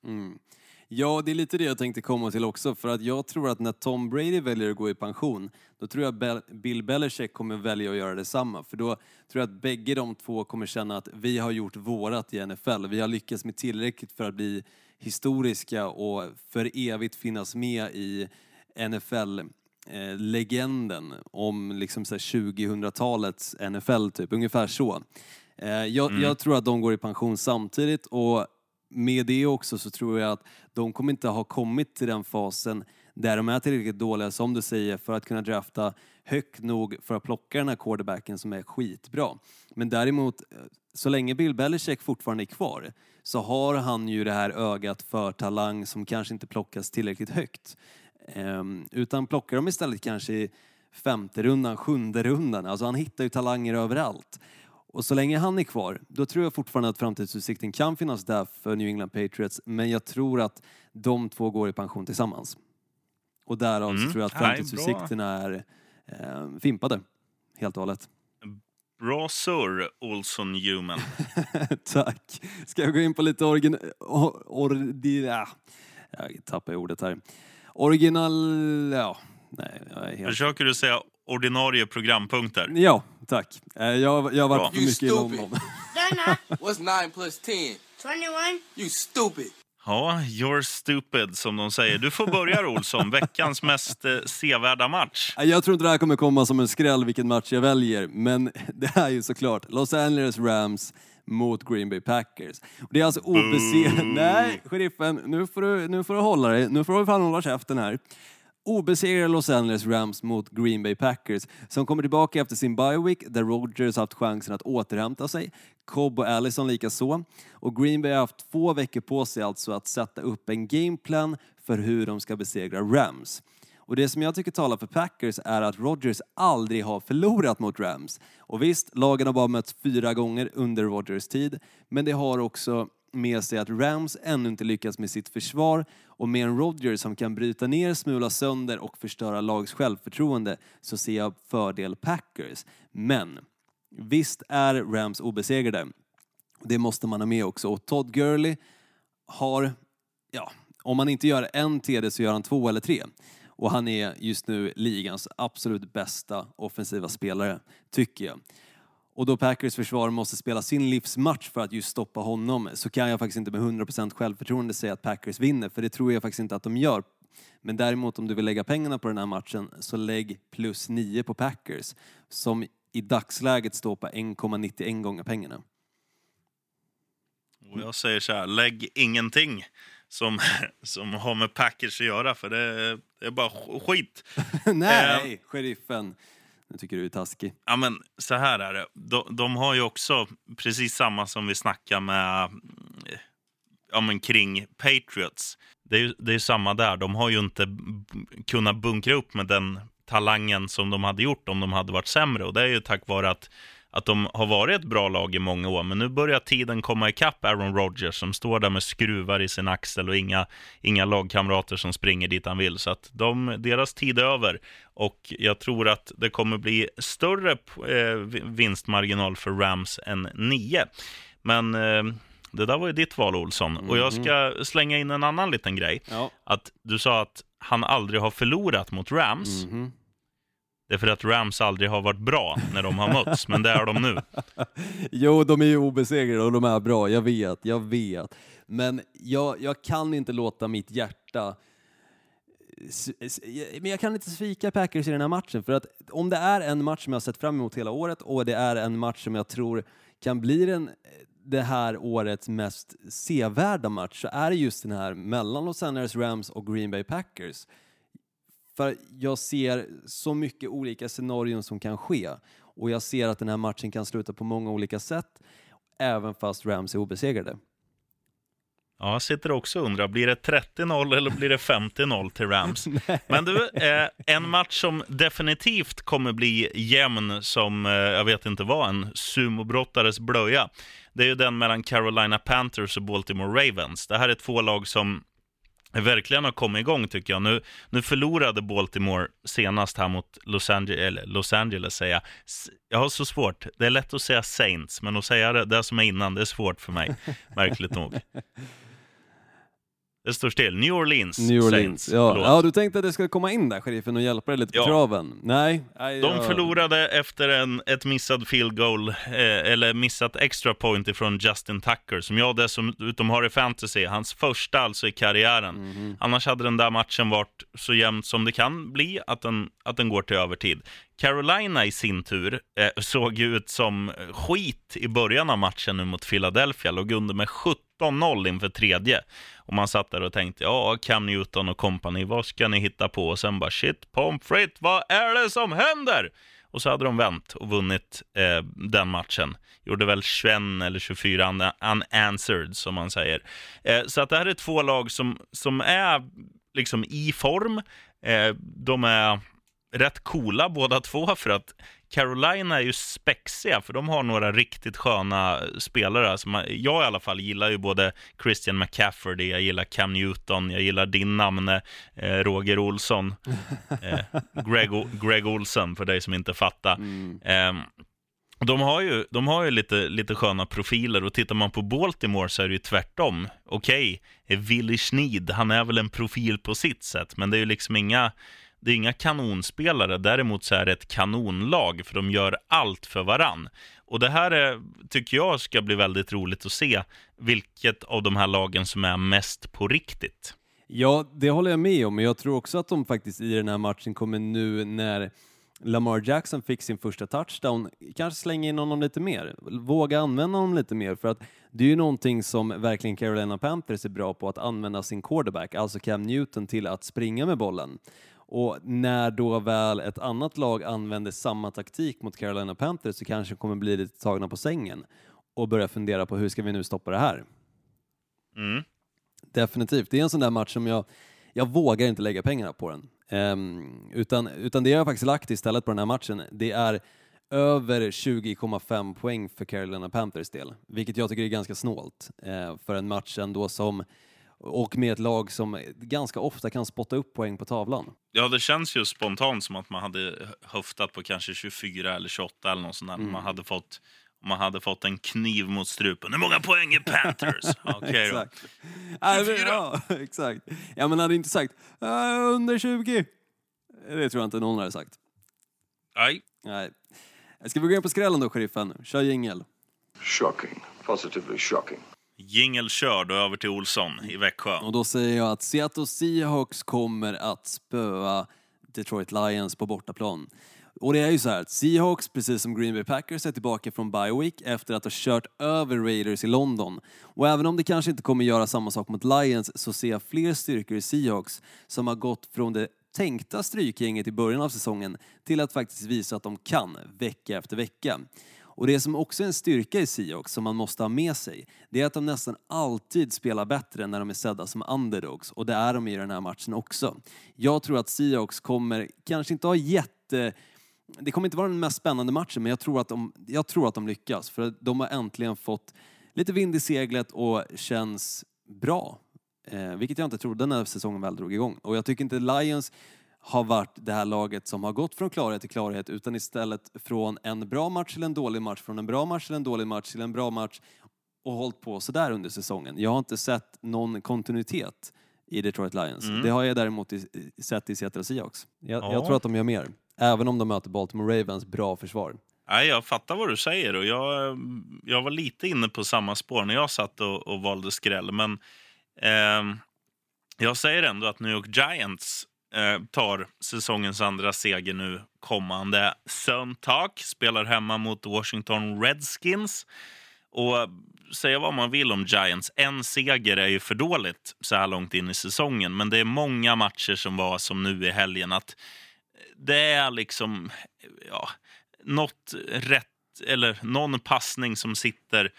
Ja, det är lite det jag tänkte komma till också. För att jag tror att när Tom Brady väljer att gå i pension, då tror jag Bill Belichick kommer välja att göra detsamma. För då tror jag att bägge de två kommer känna att vi har gjort vårat i NFL. Vi har lyckats med tillräckligt för att bli historiska och för evigt finnas med i NFL-legenden om liksom så här 2000-talets NFL, typ. Ungefär så. Eh, Jag, jag tror att de går i pension samtidigt och med det också så tror jag att de kommer inte ha kommit till den fasen där de är tillräckligt dåliga, som du säger, för att kunna drafta högt nog för att plocka den här quarterbacken som är skitbra. Men däremot, eh, så länge Bill Belichick fortfarande är kvar så har han ju det här ögat för talang som kanske inte plockas tillräckligt högt. Ehm, utan plockar de istället kanske i femte rundan, sjunde rundan. Alltså han hittar ju talanger överallt. Och så länge han är kvar, då tror jag fortfarande att framtidsutsikten kan finnas där för New England Patriots. Men jag tror att de två går i pension tillsammans. Och därav så Mm. tror jag att framtidsutsikterna är eh, fimpade. Helt och hållet. Bra surr, Olsson Human. Tack. Ska jag gå in på lite origin... Or, ordi, ja. Jag tappar ordet här. Original... Ja, nej, jag är helt... Försöker du säga ordinarie programpunkter? Ja, tack. Eh, Jag, jag har Bra. varit för You mycket i. London. What's 9 plus 10? 21. You stupid. Ja, you're stupid som de säger. Du får börja Olsson, veckans mest eh, sevärda match. Eh, Jag tror inte det här kommer komma som en skräll vilken match jag väljer, men det är ju såklart Los Angeles Rams mot Green Bay Packers. Och det är alltså obesegrade... Nej, sheriffen, nu får, du, nu får du hålla dig. Nu får du fan hålla käften här. Obesegrade Los Angeles Rams mot Green Bay Packers som kommer tillbaka efter sin bye week där Rodgers haft chansen att återhämta sig. Cobb och Allison likaså. Och Green Bay har haft två veckor på sig alltså att sätta upp en gameplan för hur de ska besegra Rams. Och det som jag tycker talar för Packers är att Rodgers aldrig har förlorat mot Rams. Och visst, lagen har bara mötts fyra gånger under Rodgers tid, men det har också med sig att Rams ännu inte lyckats med sitt försvar och med en Rodgers som kan bryta ner, smula sönder och förstöra lags självförtroende så ser jag fördel Packers. Men visst är Rams obesegrade. Det måste man ha med också. Och Todd Gurley har, ja, om han inte gör en TD så gör han två eller tre. Och han är just nu ligans absolut bästa offensiva spelare, tycker jag. Och då Packers försvar måste spela sin livsmatch för att just stoppa honom så kan jag faktiskt inte med 100% självförtroende säga att Packers vinner, för det tror jag faktiskt inte att de gör. Men däremot om du vill lägga pengarna på den här matchen så lägg plus 9 på Packers som i dagsläget står på 1,91 gånger pengarna. Och jag säger så här, lägg ingenting som, som har med Packers att göra, för det, det är bara sk- skit. Nej, sheriffen. Jag tycker du är taskig. Ja, men så här är det. De, de har ju också precis samma som vi snackar med ja, men kring Patriots. Det är ju det är samma där. De har ju inte kunnat bunkra upp med den talangen som de hade gjort om de hade varit sämre. Och det är ju tack vare att, att de har varit ett bra lag i många år. Men nu börjar tiden komma ikapp Aaron Rodgers som står där med skruvar i sin axel och inga, inga lagkamrater som springer dit han vill. Så att de, deras tid är över. Och jag tror att det kommer bli större eh, vi- vinstmarginal för Rams än 9. Men eh, det där var ju ditt val, Olsson. Och jag ska slänga in en annan liten grej. Ja. Att du sa att han aldrig har förlorat mot Rams. Mhm. Det är för att Rams aldrig har varit bra när de har mötts, men det är de nu. Jo, de är ju obesegrade och de är bra, jag vet, jag vet. Men jag, jag kan inte låta mitt hjärta... Men jag kan inte svika Packers i den här matchen, för att om det är en match som jag har sett fram emot hela året och det är en match som jag tror kan bli den, det här årets mest sevärda match så är det just den här mellan Los Angeles Rams och Green Bay Packers. För jag ser så mycket olika scenarion som kan ske. Och jag ser att den här matchen kan sluta på många olika sätt, även fast Rams är obesegrade. Ja, jag sitter också och undrar, blir det 30-0 eller blir det 50-0 till Rams? Men du, eh, en match som definitivt kommer bli jämn som, eh, jag vet inte vad, en sumobrottares blöja. Det är ju den mellan Carolina Panthers och Baltimore Ravens. Det här är två lag som verkligen har kommit igång tycker jag. Nu, nu förlorade Baltimore senast här mot Los Angeles, eller Los Angeles säger jag. Jag har så svårt, det är lätt att säga Saints, men att säga det, det som är innan, det är svårt för mig, märkligt nog. Det står still, New Orleans New Orleans. Saints. Ja. Förlåt. ja, du tänkte att det skulle komma in där, sheriffen, och hjälpa dig lite på Ja. traven? Nej. nej De jag- förlorade efter en, ett missad field goal, eh, eller missat extra point ifrån Justin Tucker, som jag dessutom har i fantasy. Hans första alltså i karriären. Mhm. Annars hade den där matchen varit så jämnt som det kan bli, att den, att den går till övertid. Carolina i sin tur eh, såg ju ut som skit i början av matchen nu mot Philadelphia. Låg under med 17-0 inför tredje. Och man satt där och tänkte, ja, Cam Newton och company, vad ska ni hitta på? Och sen bara, shit, pommes frites, vad är det som händer? Och så hade de vänt och vunnit eh, den matchen. Gjorde väl 21 eller 24 un- unanswered, som man säger. Eh, så att det här är två lag som, som är liksom i form. Eh, de är rätt coola båda två för att Carolina är ju spexiga, för de har några riktigt sköna spelare. Alltså man, jag i alla fall gillar ju både Christian McCaffrey, jag gillar Cam Newton, jag gillar din namne eh, Roger Olsson, eh, Greg, O- Greg Olsen för dig som inte fattar. Eh, de har ju, de har ju lite, lite sköna profiler och tittar man på Baltimore så är det ju tvärtom. Okej, okay, Willie Schneed, han är väl en profil på sitt sätt, men det är ju liksom inga, det är inga kanonspelare. Däremot så är det ett kanonlag, för de gör allt för varann. Och det här är, tycker jag ska bli väldigt roligt att se, vilket av de här lagen som är mest på riktigt. Ja, det håller jag med om, men jag tror också att de faktiskt i den här matchen kommer nu när Lamar Jackson fick sin första touchdown, kanske slänga in honom lite mer, våga använda honom lite mer, för att det är ju någonting som verkligen Carolina Panthers är bra på, att använda sin quarterback, alltså Cam Newton, till att springa med bollen. Och när då väl ett annat lag använder samma taktik mot Carolina Panthers så kanske de kommer bli lite tagna på sängen och börja fundera på hur ska vi nu stoppa det här? Mm. Definitivt, det är en sån där match som jag, jag vågar inte lägga pengarna på den. Ehm, utan, utan det jag faktiskt lagt istället på den här matchen, det är över 20,5 poäng för Carolina Panthers del, vilket jag tycker är ganska snålt eh, för en match ändå som och med ett lag som ganska ofta kan spotta upp poäng på tavlan. Ja, det känns ju spontant som att man hade höftat på kanske 24 eller 28 eller något sånt där. Man hade fått om man hade fått en kniv mot strupen. Hur många poäng är Panthers? Okej då. exakt. Ja, exakt. Ja, men hade inte sagt "Äh, under 20. Det tror jag inte någon hade sagt. Nej. Nej. Ska vi gå in på skrällen då, sheriffen? Kör jingel. Shocking. Positively shocking. Jingel körd och över till Olsson i Växjö. Och då säger jag att Seattle Seahawks kommer att spöa Detroit Lions på bortaplan. Och det är ju så här att Seahawks, precis som Green Bay Packers, är tillbaka från bye week efter att ha kört över Raiders i London. Och även om det kanske inte kommer göra samma sak mot Lions så ser jag fler styrkor i Seahawks som har gått från det tänkta strykgänget i början av säsongen till att faktiskt visa att de kan, vecka efter vecka. Och det som också är en styrka i Seahawks som man måste ha med sig, det är att de nästan alltid spelar bättre när de är sedda som underdogs. Och det är de i den här matchen också. Jag tror att Seahawks kommer kanske inte ha jätte... Det kommer inte vara den mest spännande matchen, men jag tror att de, jag tror att de lyckas. För de har äntligen fått lite vind i seglet och känns bra. Eh, vilket jag inte trodde när säsongen väl drog igång. Och jag tycker inte Lions har varit det här laget som har gått från klarhet till klarhet utan istället från en bra match till en dålig match, från en bra match till en dålig match till en bra match och hållit på sådär under säsongen. Jag har inte sett någon kontinuitet i Detroit Lions. Det har jag däremot i, sett i Seattle Seahawks. Jag, jag Ja. tror att de gör mer, även om de möter Baltimore Ravens bra försvar. Nej, jag fattar vad du säger och jag, jag var lite inne på samma spår när jag satt och, och valde skräll. Men ehm, jag säger ändå att New York Giants eh, Eh, tar säsongens andra seger nu kommande söndag. Spelar hemma mot Washington Redskins. Och säga vad man vill om Giants, en seger är ju för dåligt så här långt in i säsongen. Men det är många matcher som var som nu i helgen. att Det är liksom ja, något rätt, eller någon passning som sitter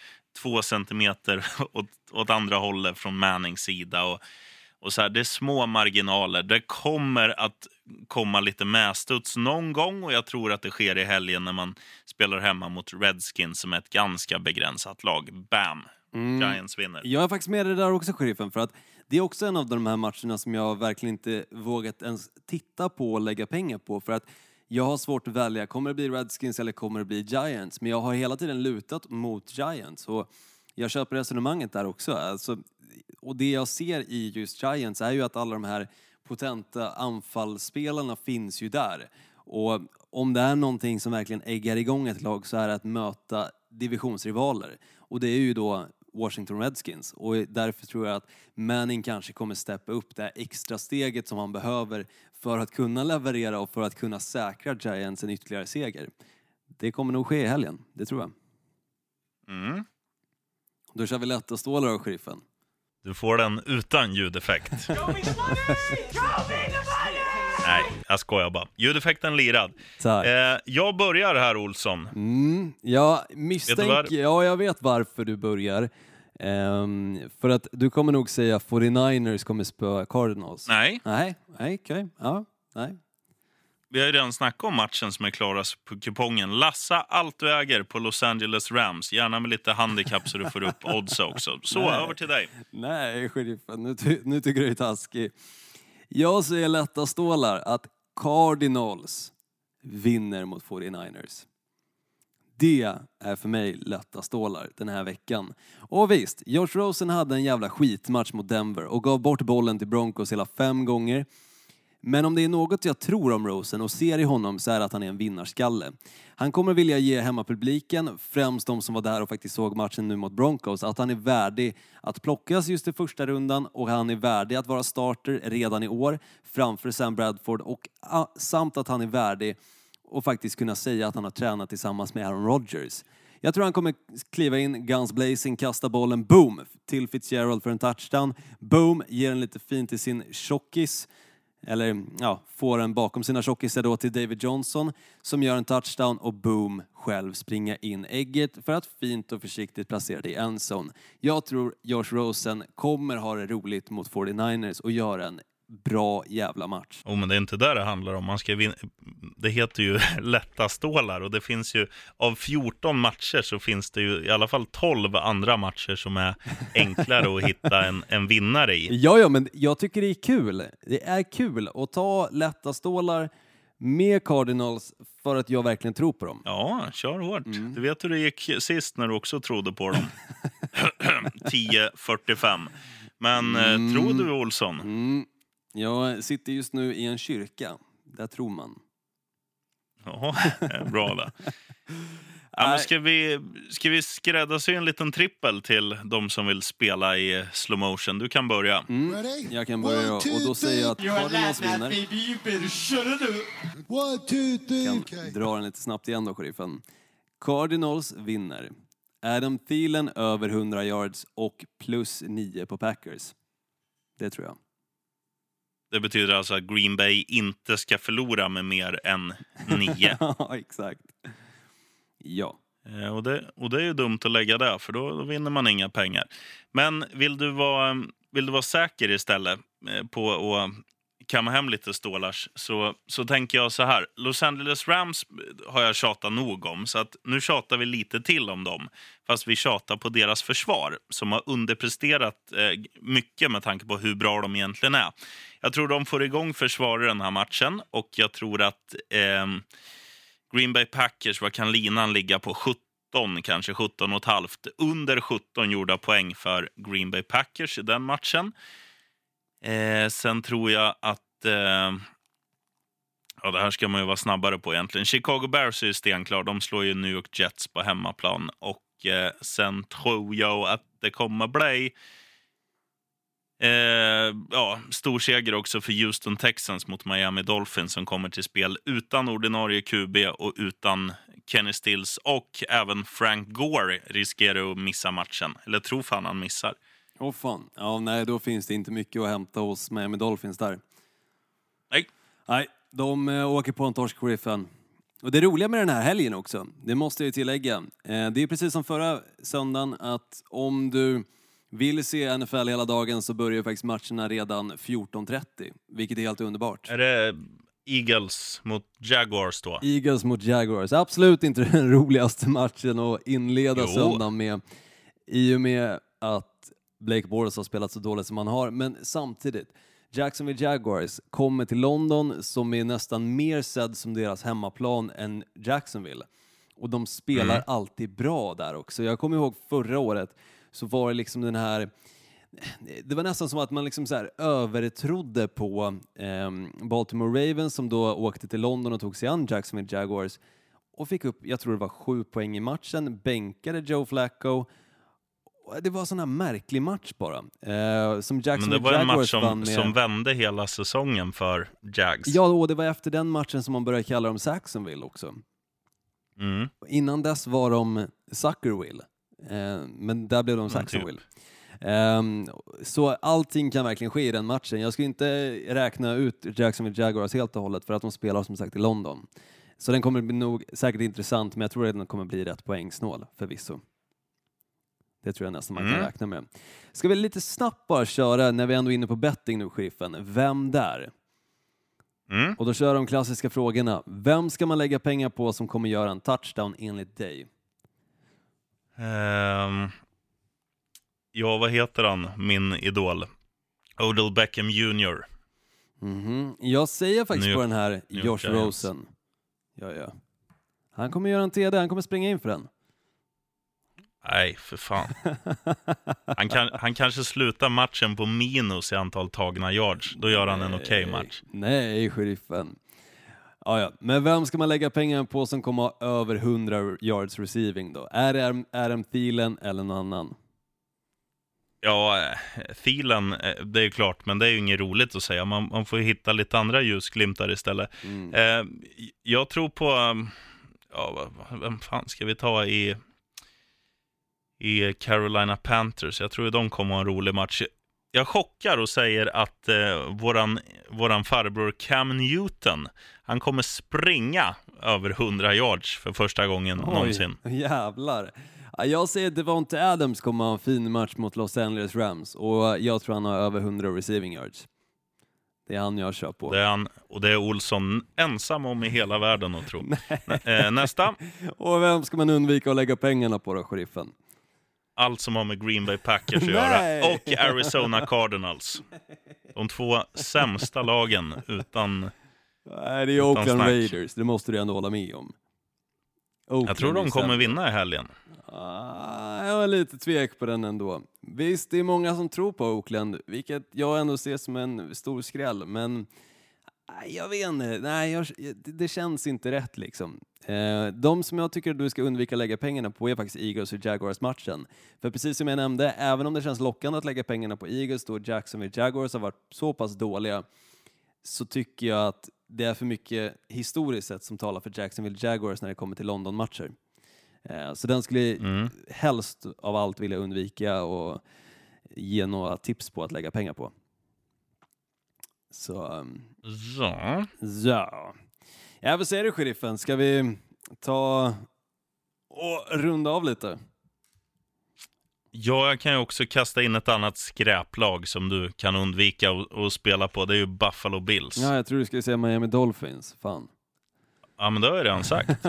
två centimeter åt, åt andra hållet från Mannings sida. Och, och så här, det är små marginaler. Det kommer att komma lite medstuds någon gång och jag tror att det sker i helgen när man spelar hemma mot Redskins som är ett ganska begränsat lag. Bam! Giants vinner. Jag är faktiskt med dig där också, sheriffen, för att det är också en av de här matcherna som jag verkligen inte vågat ens titta på och lägga pengar på, för att jag har svårt att välja, kommer det bli Redskins eller kommer det bli Giants? Men jag har hela tiden lutat mot Giants och jag köper resonemanget där också. Alltså, och det jag ser i just Giants är ju att alla de här potenta anfallsspelarna finns ju där. Och om det är någonting som verkligen äggar igång ett lag så är det att möta divisionsrivaler. Och det är ju då Washington Redskins. Och därför tror jag att Manning kanske kommer steppa upp det här extra steget som han behöver för att kunna leverera och för att kunna säkra Giants en ytterligare seger. Det kommer nog ske i helgen, det tror jag. Mm. Då kör vi lätta stålar då, sheriffen. Du får den utan ljudeffekt. Nej, jag skojar bara. Ljudeffekten lirad. Tack. Eh, jag börjar här, Olsson. Mm, jag misstänker, var- ja jag vet varför du börjar. Ehm, för att du kommer nog säga 49ers kommer spöa Cardinals. Nej, Nej, nej okej. Ja, nej. Vi har ju redan snackat om matchen som är klarast på kupongen. Lassa allt du äger på Los Angeles Rams. Gärna med lite handikapp så du får upp odds också. Så, Nej. över till dig. Nej, sheriffen, nu, ty nu tycker du är taskig. Jag säger lätta stålar att Cardinals vinner mot 49ers. Det är för mig lätta stålar den här veckan. Och visst, Josh Rosen hade en jävla skitmatch mot Denver och gav bort bollen till Broncos hela fem gånger. Men om det är något jag tror om Rosen och ser i honom så är det att han är en vinnarskalle. Han kommer vilja ge hemmapubliken, främst de som var där och faktiskt såg matchen nu mot Broncos, att han är värdig att plockas just i första rundan och han är värdig att vara starter redan i år framför Sam Bradford och ah, samt att han är värdig och faktiskt kunna säga att han har tränat tillsammans med Aaron Rodgers. Jag tror han kommer kliva in, guns blazing, kasta bollen, boom, till Fitzgerald för en touchdown. Boom, ger den lite fint till sin tjockis. Eller ja, får den bakom sina tjockisar då till David Johnson som gör en touchdown och boom, själv springa in ägget för att fint och försiktigt placera det i endzone. Jag tror Josh Rosen kommer ha det roligt mot 49ers och göra en bra jävla match. Oh, men det är inte där det handlar om. Man ska vinna. Det heter ju lätta stålar och det finns ju av 14 matcher så finns det ju i alla fall 12 andra matcher som är enklare att hitta en, en vinnare i. Ja, ja, men jag tycker det är kul. Det är kul att ta lätta stålar med Cardinals för att jag verkligen tror på dem. Ja, kör hårt. Mm. Du vet hur det gick sist när du också trodde på dem. 10.45. Men mm. tror du Olsson? Mm. Jag sitter just nu i en kyrka. Där tror man. Ja, bra det. Ja, men ska, vi, ska vi skräddarsy en liten trippel till de som vill spela i slow motion? Du kan börja. Mm. Jag kan börja och då säger jag att Cardinals vinner. Kan dra den lite snabbt igen då, sheriffen. Cardinals vinner. Adam Thielen över 100 yards och plus 9 på Packers. Det tror jag. Det betyder alltså att Green Bay inte ska förlora med mer än 9. Ja, exakt. Ja. Eh, Och det, och det är ju dumt att lägga det, för då, då vinner man inga pengar. Men vill du vara, vill du vara säker istället eh, på att kamma hem lite stålars så, så tänker jag så här. Los Angeles Rams har jag tjatat nog om, så att nu tjatar vi lite till om dem. Fast vi tjatar på deras försvar, som har underpresterat eh, mycket med tanke på hur bra de egentligen är. Jag tror de får igång försvaret den här matchen och jag tror att eh, Green Bay Packers, vad kan linan ligga på? 70 kanske 17 och ett halvt. Under 17 gjorda poäng för Green Bay Packers i den matchen. Eh, sen tror jag att... Eh, ja, det här ska man ju vara snabbare på egentligen. Chicago Bears är ju stenklar. De slår ju New York Jets på hemmaplan. Och eh, sen tror jag att det kommer bli... Eh, ja, stor seger också för Houston Texans mot Miami Dolphins som kommer till spel utan ordinarie QB och utan Kenny Stills och även Frank Gore riskerar att missa matchen. Eller tror fan han missar. Åh fan. Ja, nej, då finns det inte mycket att hämta hos Miami Dolphins där. Nej. Nej, de eh, åker på en torsk sheriffen. Och det roliga med den här helgen också, det måste jag ju tillägga, eh, det är precis som förra söndagen att om du vill se NFL hela dagen så börjar ju faktiskt matcherna redan 14.30, vilket är helt underbart. Är det Eagles mot Jaguars då? Eagles mot Jaguars, absolut inte den roligaste matchen att inleda Jo. söndagen med i och med att Blake Bortles har spelat så dåligt som han har, men samtidigt Jacksonville Jaguars kommer till London som är nästan mer sedd som deras hemmaplan än Jacksonville. Och de spelar Mm. alltid bra där också. Jag kommer ihåg förra året så var det liksom den här det var nästan som att man liksom så här övertrodde på ehm, Baltimore Ravens som då åkte till London och tog sig an Jacksonville Jaguars och fick upp, jag tror det var sju poäng i matchen, bänkade Joe Flacco. Det var en sån här märklig match bara. Eh, som Men det var en match som, med. som vände hela säsongen för Jags. Ja, och det var efter den matchen som man började kalla dem Saxonville också. Mm. Innan dess var de Suckerville, eh, men där blev de Saxonville. Ehm, så allting kan verkligen ske i den matchen. Jag ska inte räkna ut Jacksonville Jaguars helt och hållet för att de spelar som sagt i London. Så den kommer bli nog säkert intressant, men jag tror att den kommer bli rätt poängsnål förvisso. Det tror jag nästan man kan Mm. räkna med. Ska vi lite snabbt bara köra, när vi ändå är inne på betting nu, sheriffen, vem där? Mm. Och då kör de klassiska frågorna. Vem ska man lägga pengar på som kommer göra en touchdown enligt dig? Ehm, ja, vad heter han, min idol? Odell Beckham Jr. Mhm. Jag säger faktiskt New på den här New Josh Giants. Rosen. Ja, ja. Han kommer göra en TD, han kommer springa in för den. Nej, för fan. Han, kan, han kanske slutar matchen på minus i antal tagna yards. Då gör han en okej match. Nej, sheriffen. Ja, ja. Men vem ska man lägga pengar på som kommer ha över 100 yards receiving då? Är det Adam Thielen eller någon annan? Ja, eh, Thielen, eh, det är ju klart, men det är ju inget roligt att säga. Man, man får hitta lite andra ljusglimtar istället. Mm. Eh, jag tror på, ja, vem fan ska vi ta i, i Carolina Panthers? Jag tror ju de kommer ha en rolig match. Jag chockar och säger att eh, våran, våran farbror Cam Newton, han kommer springa över 100 yards för första gången någonsin. Oj, jävlar. Ja, Jag säger att Devonte Adams kommer ha en fin match mot Los Angeles Rams och jag tror han har över 100 receiving yards. Det är han jag kör på. Det är han, och det är Olsson ensam om i hela världen att tro. Eh, nästa. Och vem ska man undvika att lägga pengarna på då, sheriffen? Allt som har med Green Bay Packers att göra. Och Arizona Cardinals. De två sämsta lagen utan... Nej, det är Oakland. Raiders, det måste du ändå hålla med om. Oakland Jag tror är de kommer vinna i helgen. Ah, jag har lite tvek på den ändå. Visst, det är många som tror på Oakland, vilket jag ändå ser som en stor skräll, men nej, jag vet inte. Nej, jag, det, känns inte rätt liksom. Eh, de som jag tycker att du ska undvika att lägga pengarna på är faktiskt Eagles och Jaguars-matchen. För precis som jag nämnde, även om det känns lockande att lägga pengarna på Eagles då Jacksonville Jaguars har varit så pass dåliga, så tycker jag att det är för mycket historiskt sett som talar för Jacksonville Jaguars när det kommer till London-matcher. Eh, Så den skulle Mm. helst av allt vilja undvika och ge några tips på att lägga pengar på. Så, um, Så. ja. Ja, vad säger du sheriffen? Ska vi ta och runda av lite? Ja, jag kan ju också kasta in ett annat skräplag som du kan undvika att att spela på. Det är ju Buffalo Bills. Ja, jag tror du skulle säga Miami Dolphins. Fan. Ja, men det har jag redan sagt.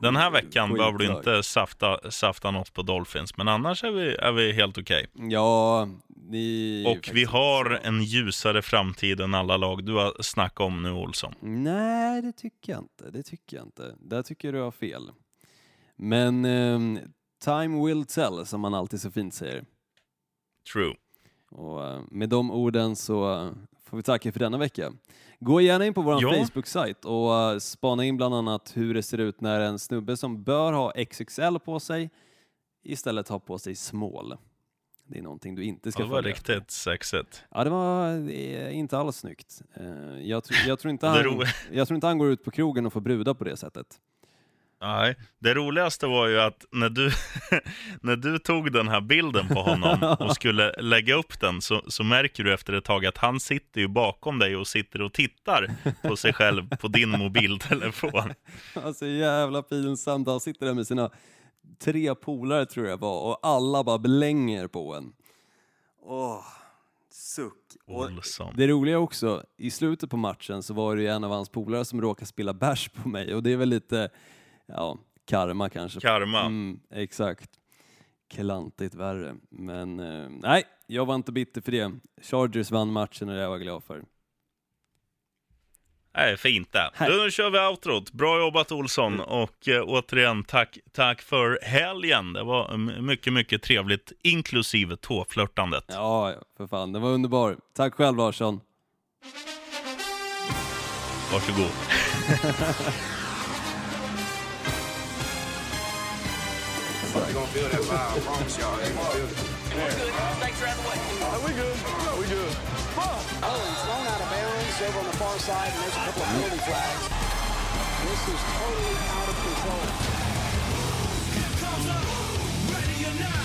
Den här veckan behöver du inte safta, safta något på Dolphins, men annars är vi, är vi helt okej. Ja, ni... Och vi har så- en ljusare framtid än alla lag du har snackat om nu, Olsson. Nej, det tycker jag inte. Det tycker jag inte. Där tycker du har fel. Men ehm, time will tell, som man alltid så fint säger. True. Och eh, med de orden så eh, får vi tacka för denna vecka. Gå gärna in på vår Ja. Facebook-sajt och eh, spana in bland annat hur det ser ut när en snubbe som bör ha XXL på sig istället har på sig small. Det är någonting du inte ska Ja, det var följa riktigt sexigt. Ja, det var inte alls snyggt. Eh, Jag, tror- jag, tror inte han, jag tror inte han går ut på krogen och får brudar på det sättet. Nej, det roligaste var ju att när du, när du tog den här bilden på honom och skulle lägga upp den så, så märker du efter ett tag att han sitter ju bakom dig och sitter och tittar på sig själv på din mobiltelefon. Alltså jävla pinsamt. Han sitter där med sina tre polare tror jag var och alla bara blänger på en. Åh, suck. Och Olsson. det roliga också, i slutet på matchen så var det ju en av hans polare som råkade spilla bärs på mig och det är väl lite, ja, karma kanske. Karma. Mm, exakt. Klantigt värre. Men eh, nej, jag var inte bitter för det. Chargers vann matchen och det var jag glad för. Nej, fint det. Nu kör vi outrot. Bra jobbat Olsson och eh, återigen tack, tack för helgen. Det var mm, mycket, mycket trevligt, inklusive tåflörtandet. Ja, ja, för fan, det var underbar. Tack själv Larsson. Varsågod. They gonna feel that vibe. I promise y'all. They gonna feel it. We're good. Thanks for having me. We good. We good. Oh, he's thrown out of bounds over on the far side, and there's a couple of penalty flags. This is totally out of control. Here comes up. Ready or not.